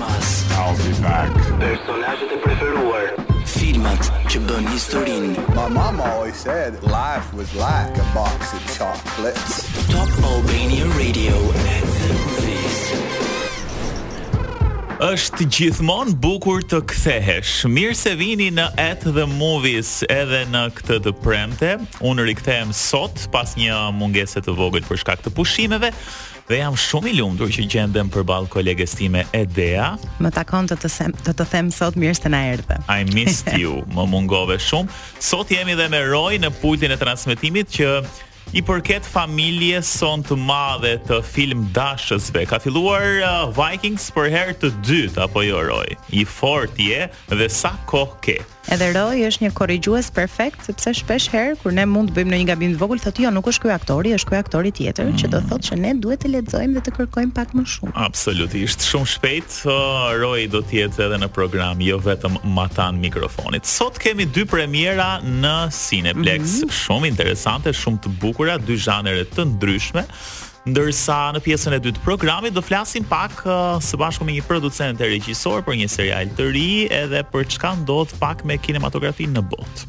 I'll be back. Personazhet e preferuar. Filmat që bënë historinë. My mama always said life was like a box of chocolates. Top Albania Radio at the movies. Është gjithmonë bukur të kthehesh. Mirë se vini në At the Movies edhe në këtë të premte. Unë rikthehem sot pas një mungese të vogël për shkak të pushimeve. Dhe jam shumë i lumtur që gjendem përballë koleges time Edea. Më takon të të, sem, të të them sot mirë se na erdhe. I missed you, më mungove shumë. Sot jemi dhe me Roy në pultin e transmetimit që i përket familjes sonë të madhe të filmdashësve. Ka filluar uh, Vikings për herë të dytë apo jo Roy? I fortë je dhe sa kohë ke? Edhe Roy është një korrigjues perfekt sepse shpesh herë kur ne mund të bëjmë ndonjë gabim të vogël thotë jo nuk është ky aktori, është ky aktori tjetër, mm. që do thotë që ne duhet të lexojmë dhe të kërkojmë pak më shumë. Absolutisht, shumë shpejt uh, Roy do të jetë edhe në program, jo vetëm matan mikrofonit. Sot kemi dy premiera në Cineplex, mm -hmm. shumë interesante, shumë të bukura, dy zhanre të ndryshme Ndërsa në pjesën e dytë të programit do flasim pak uh, së bashku me një producent e regjisor për një serial të ri edhe për çka ndodh pak me kinematografinë në botë.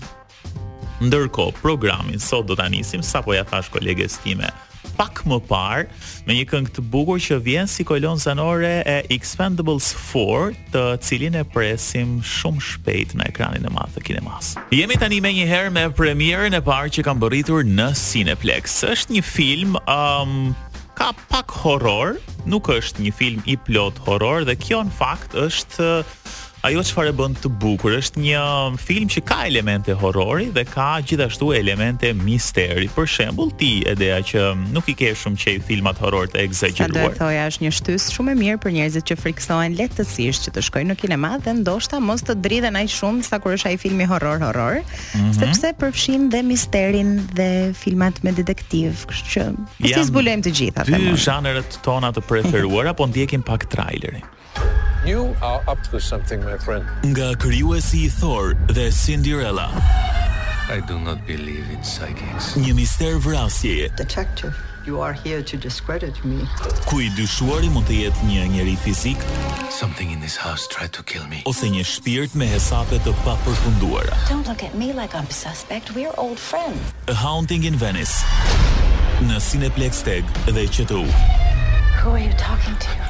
Ndërkohë, programin sot do ta nisim sapo ia thashë koleges time pak më parë me një këngë të bukur që vjen si kolonë zanore e Expendables 4 të cilin e presim shumë shpejt në ekranin e madh të kinemasë. Jemi tani menjëherë me premierën e parë që ka mbërritur në Cineplex. Është një film um, ka pak horror, nuk është një film i plotë horror dhe kjo në fakt është uh, ajo çfarë e bën të bukur është një film që ka elemente horrori dhe ka gjithashtu elemente misteri. Për shembull, ti Edea që nuk i ke shumë qejf filmat horror të ekzagjeruar. Sapo do të thoja, është një shtysë shumë e mirë për njerëzit që frikësohen lehtësisht që të shkojnë në kinema dhe ndoshta mos të dridhen aq shumë sa kur është ai filmi horror horror, mm -hmm. sepse përfshin dhe misterin dhe filmat me detektiv, kështu që i zbulojmë të gjitha. Dy zhanret tona të preferuara, po ndjekim pak trailerin. You are up to something my friend. Nga krijuesi i Thor dhe Cinderella. I do not believe in psychics. Një mister vrasjeje. Detective, you are here to discredit me. Ku i dyshuari mund të jetë një njeri fizik? Something in this house tried to kill me. Ose një shpirt me hesape të papërfunduara. Don't look at me like I'm suspect. We're old friends. A Haunting in Venice në Cineplexx TEG dhe QTU. Who are you talking to?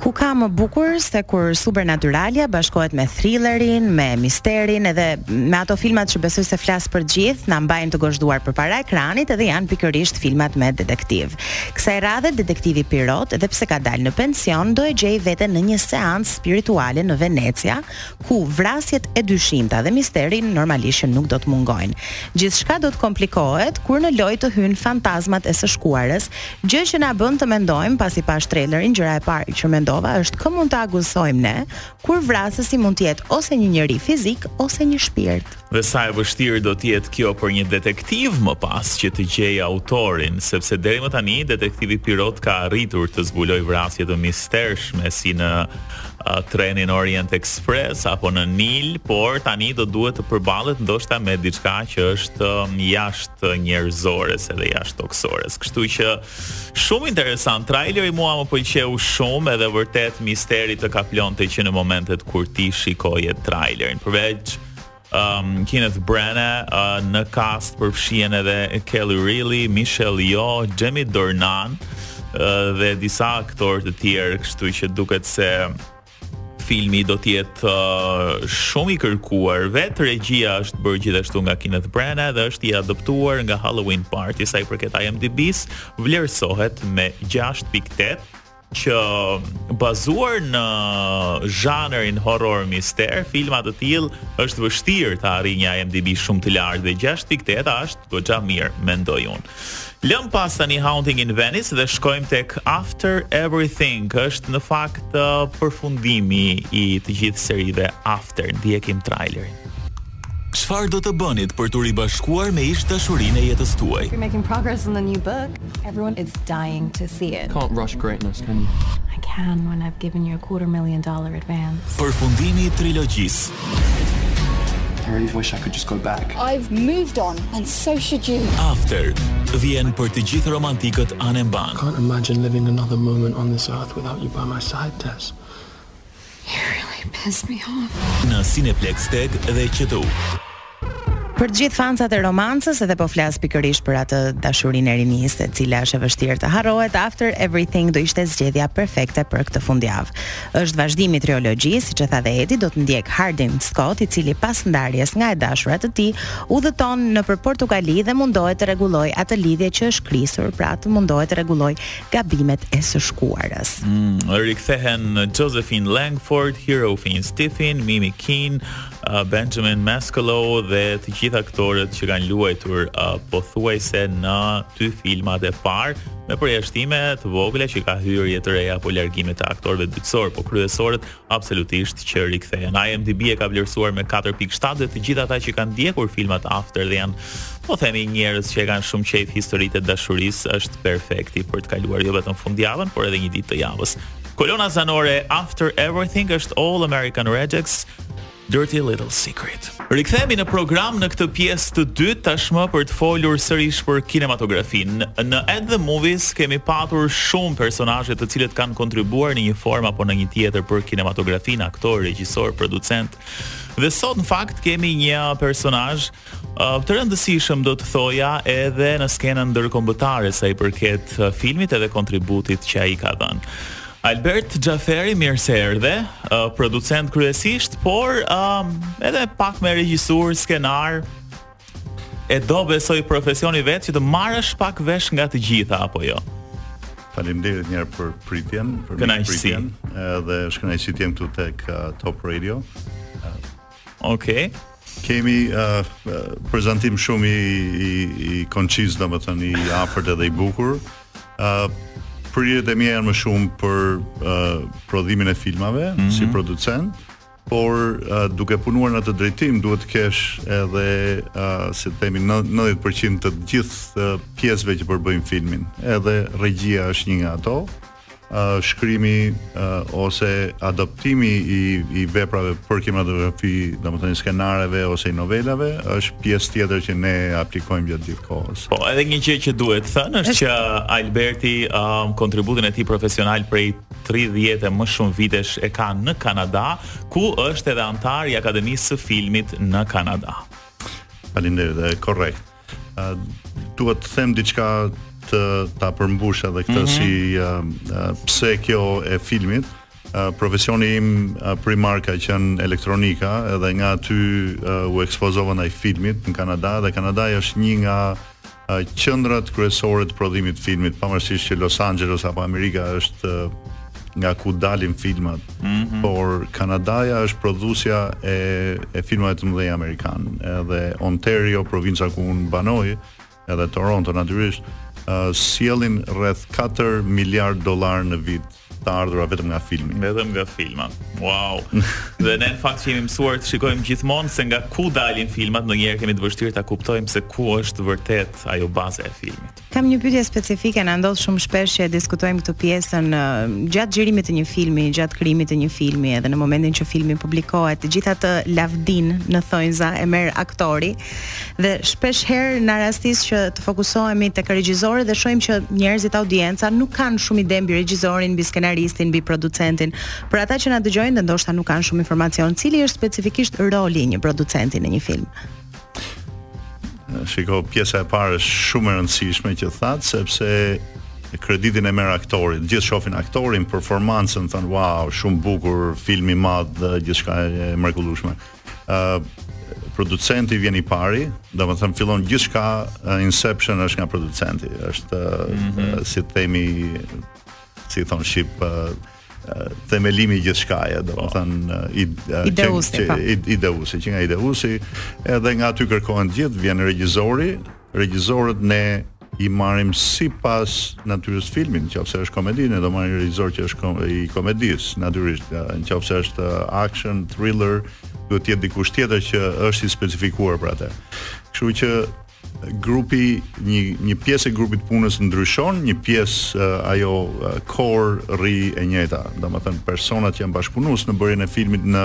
Ku ka më bukur se kur Supernaturalja bashkohet me thrillerin, me misterin edhe me ato filmat që besoj se flas për të gjithë, na mbajnë të gozhduar përpara ekranit edhe janë pikërisht filmat me detektiv. Kësaj radhe detektivi Pirot edhe pse ka dalë në pension, do e gjejë veten në një seancë spirituale në Venecia, ku vrasjet e dyshimta dhe misteri normalisht që nuk do të mungojnë. Gjithçka do të komplikohet kur në lojë të hyjnë fantazmat e së shkuarës, gjë që na bën të mendojmë pasi pashë trailerin, gjëja e parë që mendova është kë mund të akuzojmë ne, kur vrasësi mund të jetë ose një njeri fizik ose një shpirt. Dhe sa e vështirë do të jetë kjo për një detektiv më pas që të gjejë autorin, sepse deri më tani detektivi Pirot ka arritur të zbulojë vrasje të mistershme si në uh, trenin Orient Express apo në Nil, por tani do të duhet të përballet ndoshta me diçka që është um, jashtë njerëzores edhe jashtë tokësores. Kështu që shumë interesant. Traileri mua më pëlqeu shumë edhe vërtet misteri të kaplonte që në momentet kur ti shikoje trailerin. Përveç um, Kenneth Branagh uh, në cast përfshihen edhe Kelly Reilly, Michelle Yeoh, Jamie Dornan uh, dhe disa aktorë të tjerë, kështu që duket se filmi do të jetë uh, shumë i kërkuar. Vetë regjia është bërë gjithashtu nga Kenneth Branagh dhe është i adoptuar nga Halloween Party, sa i përket IMDb-s, vlerësohet me 6.8 që bazuar në zhanrin horror mister, filma të tillë është vështirë të arrijë një IMDb shumë të lartë dhe 6.8 është goxha mirë, mendoj unë. Lëmë pas tani Haunting in Venice dhe shkojmë tek After Everything, është në fakt përfundimi i të gjithë serive After, e ndjekim trailerin. Çfarë do të bënit për t'u ribashkuar me ish-dashurinë e jetës tuaj? You're making progress on the new book. Everyone is dying to see it. Can't rush greatness, can you? I can when I've given you a quarter million dollar advance. Përfundimi i trilogjisë. I really wish I could just go back. I've moved on and so should you. After vjen për të gjithë romantikët anembanë. Can't imagine living another moment on this earth without you by my side, Tess. Në Cineplexx TEG dhe QTU. Për të gjithë fansat e romancës edhe po flas pikërisht për atë dashurinë e rinisë, e cila është e vështirë të harrohet, After Everything do ishte zgjedhja perfekte për këtë fundjavë. Është vazhdimi i triologjisë, siç e tha dhe Edi, do të ndjekë Hardin Scott, i cili pas ndarjes nga e dashura e tij, udhëton nëpër Portugali dhe mundohet të rregullojë atë lidhje që është krisur, pra të mundohet të rregullojë gabimet e së shkuarës. Mm, rikthehen Josephine Langford, Hero Fiennes Tiffin, Mimi Keene, uh, Benjamin Mascolo dhe të gjithë aktorët që kanë luajtur uh, pothuajse në dy filmat e parë me përjashtime të vogla që ka hyrje të reja apo largime të aktorëve dytësorë, po kryesorët Absolutisht që rikthehen. IMDb e ka vlerësuar me katër pikë shtatë dhe të gjithë ata që kanë ndjekur filmat After dhe janë, po themi, njerëz që e kanë shumë qejf historitë e dashurisë, është perfekti për të kaluar jo vetëm fundjavën, por edhe një ditë të javës. Kolona zanore After Everything është All American Rejects, Dirty Little Secret. Rikthehemi në program në këtë pjesë të dytë tashmë për të folur sërish për kinematografinë. Në At the Movies kemi patur shumë personazhe të cilët kanë kontribuar në një formë apo në një tjetër për kinematografinë, aktorë, regjisorë, producentë. Dhe sot në fakt kemi një personazh Të rëndësishëm do të thoja edhe në skenën ndërkombëtare sa i përket filmit edhe kontributit që ai ka dhënë. Albert Xhaferi mirë se erdhe, uh, producent kryesisht, por uh, edhe pak me regjisurë, skenar, e do besoj profesioni vetë që të marrësh pak vesh nga të gjitha, apo jo? Faleminderit një herë për pritjen, për pritjen. Edhe është kënaqësi të jem këtu tek uh, Top Radio. Okej. Okay. Kemi uh, prezantim shumë i i, i konçiz, domethënë i afërt edhe i bukur. Uh, prirjet e mia janë më shumë për uh, prodhimin e filmave mm -hmm. si producent, por uh, duke punuar në atë drejtim duhet të kesh edhe uh, si të themi 90% të gjithë uh, pjesëve që përbëjnë filmin. Edhe regjia është një nga ato. uh, shkrimi uh, ose adaptimi i i veprave për kinematografi, domethënë i skenareve ose i novelave, është pjesë tjetër që ne aplikojmë gjatë gjithë kohës. Po, edhe një gjë që duhet thënë është që Alberti um, kontributin e tij profesional prej 30 e më shumë vitesh e ka në Kanada, ku është edhe anëtar i Akademisë së Filmit në Kanada. Faleminderit, korrekt. Ë dua të them diçka ta përmbush edhe këtë mm -hmm. si uh, pse kjo e filmit uh, profesioni im uh, primar ka qenë elektronika edhe nga aty uh, u ekspozova ndaj filmit në Kanada dhe Kanada është një nga uh, qendrat kryesore të prodhimit të filmit pavarësisht që Los Angeles apo Amerika është uh, nga ku dalin filmat, mm -hmm. por Kanadaja është prodhuesja e e filmave të mëdhenj amerikanë, edhe Ontario, provinca ku unë banoj, edhe Toronto natyrisht, uh, sjellin rreth 4 miliardë dollarë në vit të ardhura vetëm nga filmi. Vetëm nga filma. Wow. dhe ne në fakt jemi mësuar të shikojmë gjithmonë se nga ku dalin filmat, ndonjëherë kemi të vështirë ta kuptojmë se ku është vërtet ajo baza e filmit. Kam një pyetje specifike, na ndodh shumë shpesh që e diskutojmë këtë pjesën gjatë xhirimit të një filmi, gjatë krijimit të një filmi, edhe në momentin që filmi publikohet, të gjithë lavdin në thonjza e merr aktori dhe shpesh herë na rastis që të fokusohemi tek regjizori dhe shohim që njerëzit audienca nuk kanë shumë ide mbi regjizorin, mbi skenaristin, mbi producentin. Për ata që na dëgjojnë dhe ndoshta nuk kanë shumë informacion, cili është specifikisht roli i një producenti në një film? Shiko, pjesa e parë është shumë e rëndësishme që thatë sepse kreditin e merr aktori. Gjithë shofin aktorin, performancën, thonë, wow, shumë bukur, film i madh dhe gjithçka e mrekullueshme. ë uh, producenti vjen i pari, domethënë fillon gjithçka uh, Inception është nga producenti, është mm -hmm. uh, si themi si thonë shqip uh, themelimi i gjithçkaje, domethënë ideuesi, po. Ideuesi, që nga ideuesi, edhe nga aty kërkohen të gjithë, vjen regjizori, regjizorët ne i marrim sipas natyrës së filmit, nëse është komedi, ne do marrim regjizor që është i komedisë, natyrisht, nëse është action, thriller, duhet të jetë dikush tjetër që është i specifikuar për atë. Kështu që grupi një një pjesë e grupit të punës ndryshon, një pjesë uh, ajo uh, core rri e njëjta. Domethënë personat që janë bashkëpunuesë në bërjen e filmit në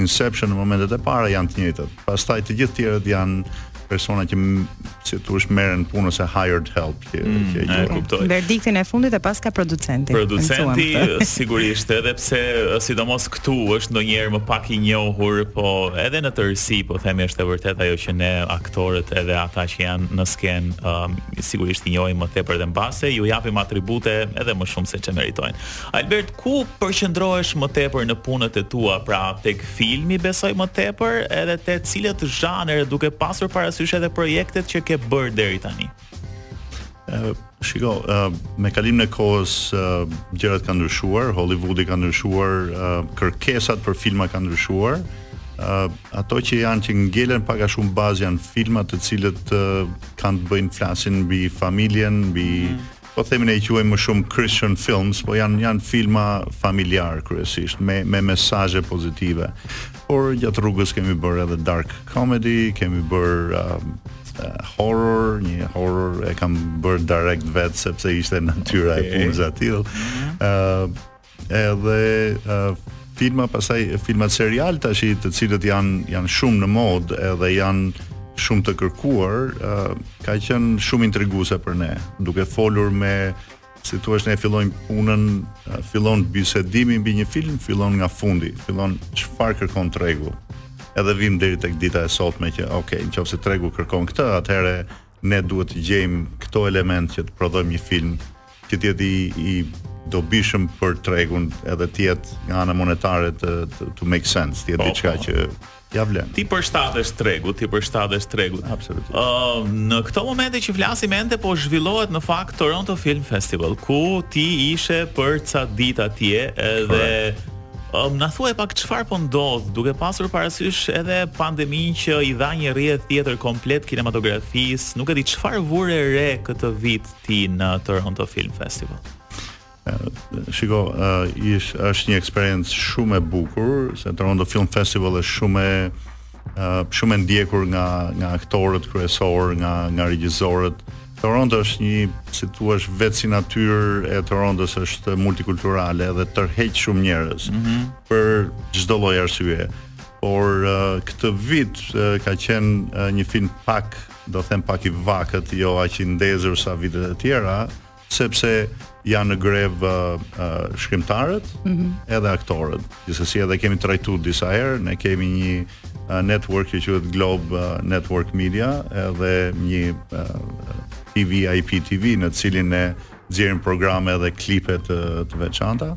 Inception në momentet e para janë të njëjtët. Pastaj të gjithë tjerët janë persona që si t'thush merren punës, hired help. që mm, që e kuptoj. Verdiktin e fundit e paska producenti. Producenti sigurisht edhe pse sidomos këtu është ndonjëherë më pak i njohur, po edhe në tërësi po themi është e vërtetë ajo që ne aktorët edhe ata që janë në skenë um, sigurisht i njohim më tepër dhe mbase ju japim atribute edhe më shumë se ç'e meritojnë. Albert, ku përqendrohesh më tepër në punët e tua, pra tek filmi besoj më tepër edhe te cilët zhanre duke pasur parasysh edhe projektet që ke bërë deri tani? Ë, shiko, ë, me kalimin e kohës ë, gjërat kanë ndryshuar, Hollywoodi ka ndryshuar, ë, kërkesat për filma kanë ndryshuar. Ë, ato që janë që ngelen pak a shumë bazë janë filma të cilët ë, kanë të bëjnë flasin mbi familjen, mbi mm. po themi ne i quajmë më shumë Christian films, po janë janë filma familjar kryesisht me me mesazhe pozitive. por gjatë rrugës kemi bërë edhe dark comedy, kemi bërë uh, uh, horror, një horror e kam bërë direct vetë sepse ishte natyra e filmit e atillë. Ëh, mhm. uh, edhe uh, filma pastaj filmat serial tashi të cilët janë janë shumë në modë edhe janë shumë të kërkuar, uh, ka qenë shumë intriguese për ne, duke folur me Si të thuash, ne fillojmë punën, fillon bisedimi mbi një film, fillon nga fundi, fillon çfarë kërkon tregu. Edhe vim deri tek dita e sotme që, ok, nëse tregu kërkon këtë, atëherë ne duhet të gjejmë këto elementë që të prodhojmë një film që të jetë i, i dobishëm për tregun, edhe të jetë nga ana monetare të, të, to make sense, të jetë po, diçka po. që Ia vlen. T'i përshtatesh tregut, t'i përshtatesh tregut. Absolutisht. Ë uh, në këto momente që flasim ende po zhvillohet në fakt Toronto Film Festival, ku ti ishe për ca ditë atje edhe Um, na thuaj pak çfarë po ndodh, duke pasur parasysh edhe pandeminë që i dha një rrjedhë tjetër komplet kinematografisë, nuk e di çfarë vure re këtë vit ti në Toronto Film Festival. Shiko, uh, ish, është një eksperiencë shumë e bukur, se Toronto Film Festival është shumë e uh, shumë e ndjekur nga nga aktorët kryesorë, nga nga regjisorët. Toronto është një, si të thuash, vetë si natyrë e Torontos është multikulturale dhe tërheq shumë njerëz mm -hmm. për çdo lloj arsye. Por uh, këtë vit uh, ka qenë uh, një film pak, do them pak i vakët, jo aq i ndezur sa vitet e tjera, sepse janë në grevë uh, uh, shkrimtarët, mm -hmm. edhe aktorët. Gjithsesi e kemi trajtuar disa herë, ne kemi një uh, network që quhet Globe uh, Network Media, edhe një uh, TV IPTV në të cilin ne nxjerrim programe edhe klipe të, të veçanta.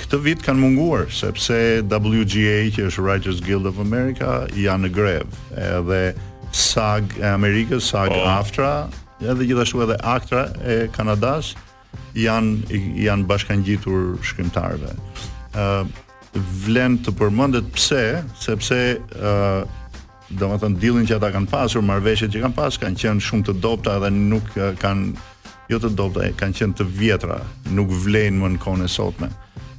këtë vit kanë munguar sepse WGA që është Writers Guild of America janë në grevë. Edhe SAG e Amerikës, SAG oh. AFTRA, edhe gjithashtu edhe ACTRA e Kanadas janë janë bashkangjitur shkrimtarëve. ë uh, vlen të përmendet pse, sepse ë uh, Domethënë dealin që ata kanë pasur, marrëveshjet që kanë pas kanë qenë shumë të dobta dhe nuk kanë jo të dobta, kanë qenë të vjetra, nuk vlejnë më në kohën e sotme.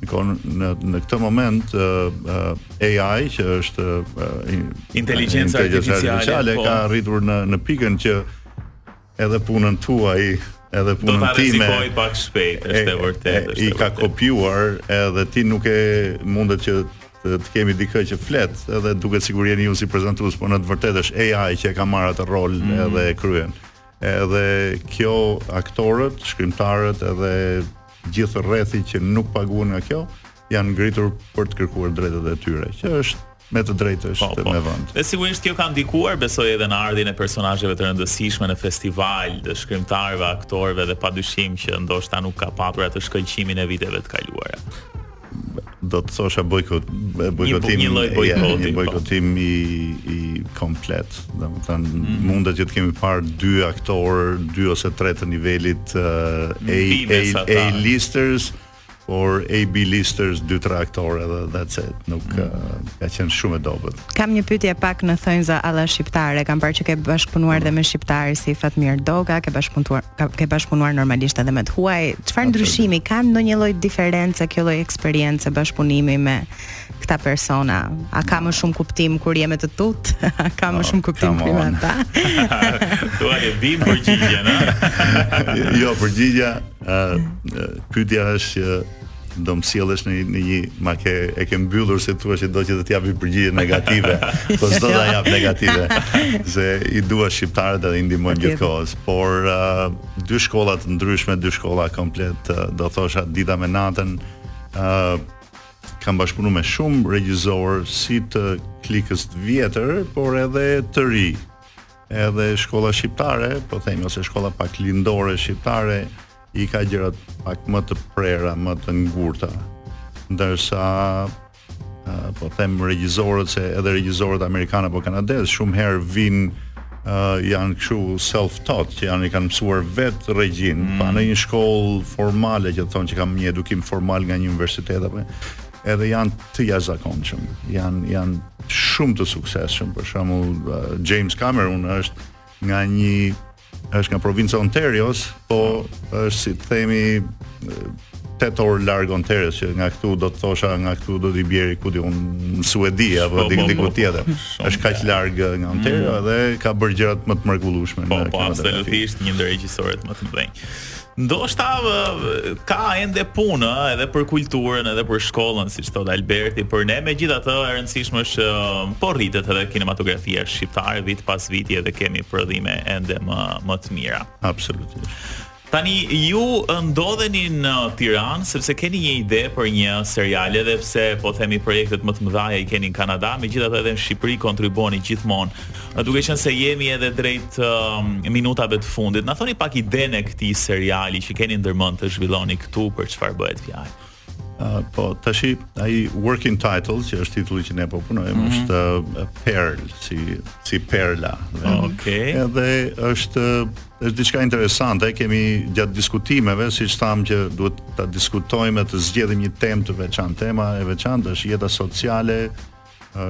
Në kohën në në këtë moment uh, uh, AI që është uh, inteligenca artificiale, artificiale po. ka arritur në në pikën që Edhe punën tuaj, edhe punën time. Do ta rrezikojë pak shpejt, është e vërtetë. I ka kopjuar edhe ti nuk e mundet që të kemi dikë që flet, edhe duket sikur jeni ju si prezantues, por në të vërtetë është AI që e ka marrë atë rol mm -hmm. edhe e kryen. Edhe kjo aktorët, shkrimtarët edhe gjithë rrethi që nuk paguhen nga kjo, janë ngritur për të kërkuar të drejtat e tyre, që është me të drejtë është po, po. me vend. Dhe sigurisht kjo ka ndikuar, besoj edhe në ardhjen e personazheve të rëndësishme në festival, të shkrimtarëve, aktorëve dhe padyshim që ndoshta nuk ka patur atë shkëlqimin e viteve të kaluara. Do të thosha bojkot, bojkotim, një, një bojkotim, një bojkotim po. i i komplet. Domethënë mm -hmm. mundet që të kemi parë dy aktorë, dy ose tre të nivelit uh, A, A, A, A listers, por A, B listers dy tre aktorë edhe that's it, nuk mm. uh, ka qenë shumë e dobët. Kam një pyetje pak në thonjza alla shqiptarçe, kam parë që ke bashkëpunuar dhe me shqiptarë si Fatmir Doga, ke bashkëpunuar ke bashkëpunuar normalisht edhe me të huaj. Çfarë ndryshimi ka ndonjë lloj diference kjo lloj eksperience bashkëpunimi me këta persona? A ka më shumë kuptim kur je me të tut? A ka më oh, shumë kuptim kur je me të huaj? E din përgjigjen, a? jo, përgjigja Ë pyetja është që do më sjellësh në në një ma ke e ke mbyllur se thua se do që të të jap përgjigje negative, po s'do ta jap negative. Se i dua shqiptarët dhe i ndihmoj okay. gjithkohës, por uh, dy shkolla të ndryshme, dy shkolla komplet, uh, do thosha dita me natën, uh, kam bashkëpunuar me shumë regjizorë si të klikës të vjetër, por edhe të ri. Edhe shkolla shqiptare, po themi ose shkolla pak lindore shqiptare i ka gjërat pak më të prera, më të ngurta. Ndërsa po them regjizorët se edhe regjizorët amerikanë apo kanadezë shumë herë vijnë uh, janë kështu self taught që janë i kanë mësuar vetë regjinë mm. pa një shkollë formale, që do thotë që kam një edukim formal nga një universitet apo edhe janë të jashtëzakonshëm. Janë janë shumë të suksesshëm. Për shembull, uh, James Cameron është nga një është nga provinca e Ontarios, po është si të themi 8 orë larg Ontarios, që nga këtu do të thosha nga këtu do t'i bjeri ku di unë në Suedi apo po, diku po, diku po, tjetër. Është kaq larg eh, nga Ontario mm. dhe ka bërë gjërat më të mrekullueshme. Po, po, absolutisht një ndër regjisorët më të mëdhenj. Ndoshta ka ende punë edhe për kulturën, edhe për shkollën, siç thotë Alberti, por ne megjithatë e rëndësishme është që po rritet edhe kinematografia shqiptare vit pas viti edhe kemi prodhime ende më më të mira. Absolutisht. Tani ju ndodheni në Tiranë sepse keni një ide për një serial edhe pse po themi projektet më të mëdha i keni në Kanada, megjithatë edhe në Shqipëri kontribuoni gjithmonë Duke qenë se jemi edhe drejt uh, minutave të fundit, na thoni pak idenë e këtij seriali që keni ndërmend të zhvilloni këtu për çfarë bëhet fjalë. Uh, po tash ai working title që është titulli që ne po punojmë mm -hmm. është uh, Pearl si si perla. Okej. Okay. Edhe është është diçka interesante, kemi gjatë diskutimeve, siç thamë që duhet ta diskutojmë e të zgjedhim një temë të veçantë. Tema e veçantë është jeta sociale,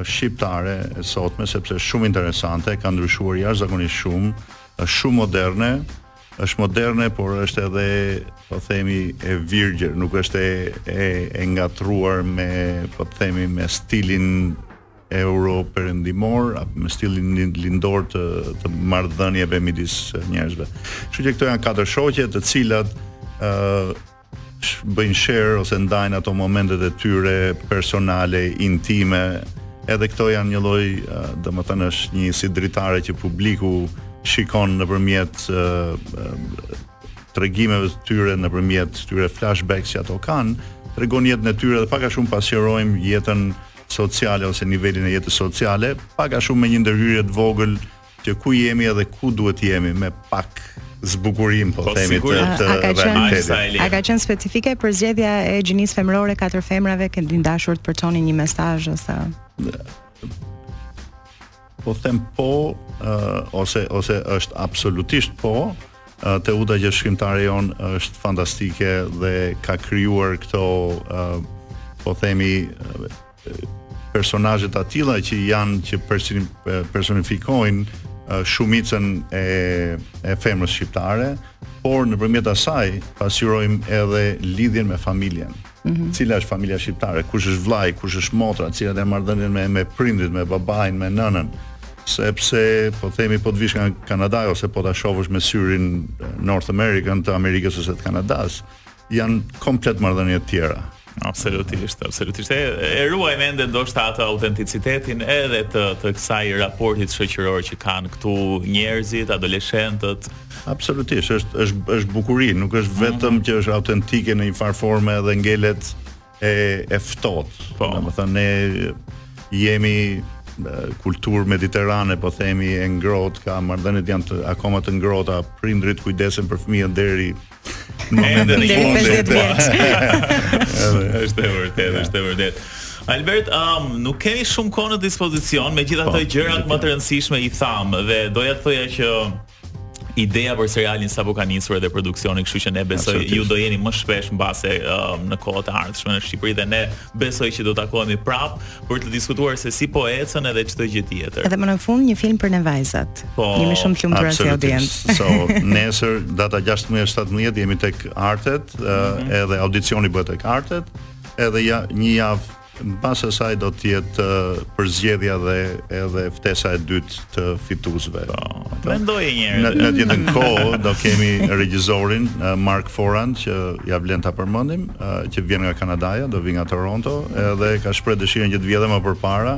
shqiptare e sotme sepse është shumë interesante, ka ndryshuar jashtëzakonisht shumë, është shumë moderne, është moderne, por është edhe, po themi, e virgjër, nuk është e e, e ngatërruar me, po themi, me stilin europerëndimor apo me stilin lindor të të marrëdhënieve midis njerëzve. Kështu që këto janë katër shoqe të cilat ë uh, bëjnë share ose ndajnë ato momentet e tyre personale, intime, edhe këto janë një lloj, domethënë është një si dritare që publiku shikon nëpërmjet tregimeve të tyre nëpërmjet atyre flashbacks që ato kanë, tregon jetën e tyre dhe pak a shumë pasqyrojmë jetën sociale ose nivelin e jetës sociale, pak a shumë me një ndërhyrje të vogël Që ku jemi edhe ku duhet të jemi me pak zbukurim po, po themi të, të a, ka qenë, a ka qenë specifike përzgjedhja e gjinisë femërore katër femrave që keni dashur të përçonit një mesazh ose po themi po uh, ose ose është absolutisht po uh, Teuta që shkrimtarja jonë është fantastike dhe ka krijuar këto uh, po themi uh, personazhe të tilla që janë që personifikojnë shumicën e e femrës shqiptare, por nëpërmjet asaj pasqyrojmë edhe lidhjen me familjen. Mm -hmm. Cila është familja shqiptare? Kush është vllai, kush është motra, cilat janë marrëdhëniet me me prindit, me babain, me nënën? Sepse po themi po të vish nga Kanada ose po ta shohësh me syrin North American të Amerikës ose të Kanadasë, Janë komplet marrëdhënie të tjera. Absolutisht, absolutisht. E, e ruajmë ende ndoshta atë autenticitetin edhe të të kësaj raportit shoqëror që kanë këtu njerëzit, adoleshentët. Absolutisht, është është është bukuri, nuk është mhm. vetëm që është autentike në një farë forme dhe ngelet e e ftohtë. Po. Domethënë ne jemi kulturë mediterane, po themi e ngrohtë, ka marrëdhëniet janë të, akoma të ngrohta, prindrit kujdesen për fëmijën deri në momentin e fundit. Është e vërtetë, është e vërtetë. Albert, um, nuk kemi shumë kohë në dispozicion, megjithatë, po, gjërat më të rëndësishme i thamë dhe doja të thoja që ideja për serialin sapo ka nisur edhe produksioni, kështu që ne besoj ju do jeni më shpesh mbase uh, në kohët e ardhshme në Shqipëri dhe ne besoj që do të takohemi prap për të diskutuar se si po ecën edhe çdo gjë tjetër. Edhe më në fund një film për ne vajzat. Po, jemi shumë të lumtur si audiencë. So, nesër data 16-17 jemi tek Artet, uh, mm -hmm. edhe audicioni bëhet tek Artet, edhe ja një javë Mbas asaj do të jetë përzgjedhja dhe edhe ftesa e dytë të fituesve. Po, mendoj një herë. Në të njëjtën kohë do kemi regjisorin Mark Foran që ja vlen ta përmendim, që vjen nga Kanadaja, do vi nga Toronto, edhe ka shpreh dëshirën që të vijë edhe më përpara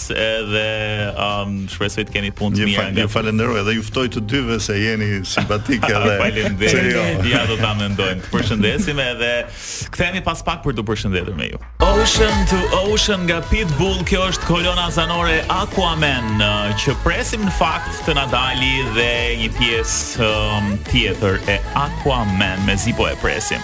edhe um, shpresoj të kemi punë të mira. Ju falenderoj edhe ju ftoj të dyve se jeni simpatik edhe. Faleminderit. Jo. Ja do ta mendojmë. Të përshëndesim edhe kthehemi pas pak për t'u përshëndetur me ju. Ocean to Ocean nga Pitbull, kjo është kolona zanore e Aquaman uh, që presim në fakt të na dali dhe një pjesë um, tjetër e Aquaman mezi po e presim.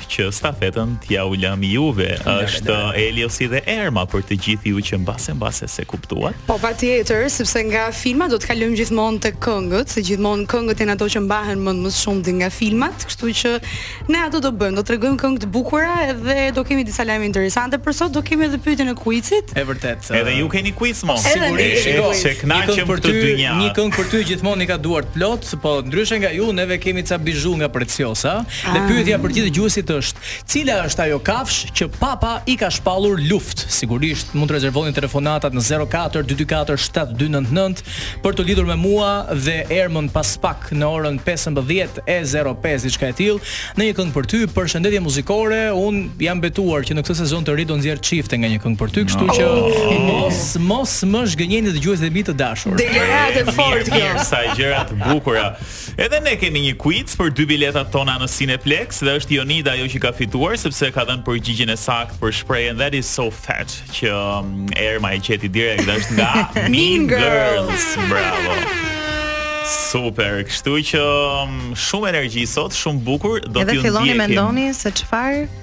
që stafetën t'ja u lëm juve. Është Eliosi dhe Erma për të gjithë ju që mbase mbase s'e kuptuat. Po patjetër, sepse nga filmat do të kalojmë gjithmonë te këngët, se gjithmonë këngët janë ato që mbahen mend më shumë dhe nga filmat, kështu që ne ato do bëjmë, do tregojmë këngë të bukura dhe do kemi disa lajme interesante për sot, do kemi edhe pyetjen e quizit. E vërtet. Edhe ju keni quiz mo. Sigurisht, shiko, se kënaqet për ty dynja. Një këngë për ty gjithmonë i ka duart plot, po ndryshe nga ju neve kemi ca bizhu nga Preciosa. Dhe pyetja për gjithë dëgjuesit është, cila është ajo kafshë që Papa i ka shpallur luftë? Sigurisht, mund të rezervoni telefonatat në 04 224 7299 për t'u lidhur me mua dhe Ermën pas pak në orën 15:05 diçka e tillë, në një këngë për ty. Përshëndetje muzikore, un jam betuar që në këtë sezon të ri do nxjerr çifte nga një këngë për ty, kështu që mos mos më zhgënjeni dëgjuesit e mi të dashur. Deklaratë e fortë kjo. Sa gjëra të bukura. Edhe ne kemi një quiz për dy biletat tona në Cineplex dhe është Jonida ajo që ka fituar sepse ka dhënë përgjigjen e saktë për shprehjen that is so fetch që mm, Erma e gjeti direkt dhe është nga Mean Girls. Bravo. Super, kështu që mm, shumë energji sot, shumë bukur, do t'ju ndjekim. Edhe filloni mendoni se çfarë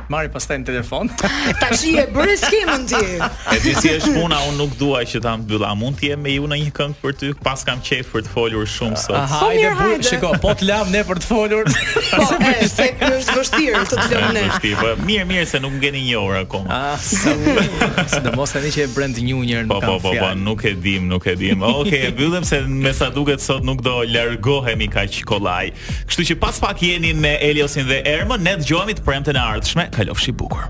Marri pastaj në telefon. Tash e bëre skemën ti. E di si është puna, unë nuk dua që ta mbyll. A mund të jem me ju në një këngë për ty? Pas kam qejf për të folur shumë sot. Aha, po mirë, hajde. Shiko, po të lëm ne për të folur. Po, e, se është vështirë të të lëm ne. Vështirë, po. Mirë, mirë se nuk ngeni një orë akoma. Ah, sidomos tani që e brend një unjer nuk po, kam. Po, po, po, nuk e dim, nuk e dim. Okej, e mbyllim se me sa duket sot nuk do largohemi kaq kollaj. Kështu që pas pak jeni me Eliosin dhe Ermën, ne dëgjohemi të premten e ardhshme, kalofshi bukur.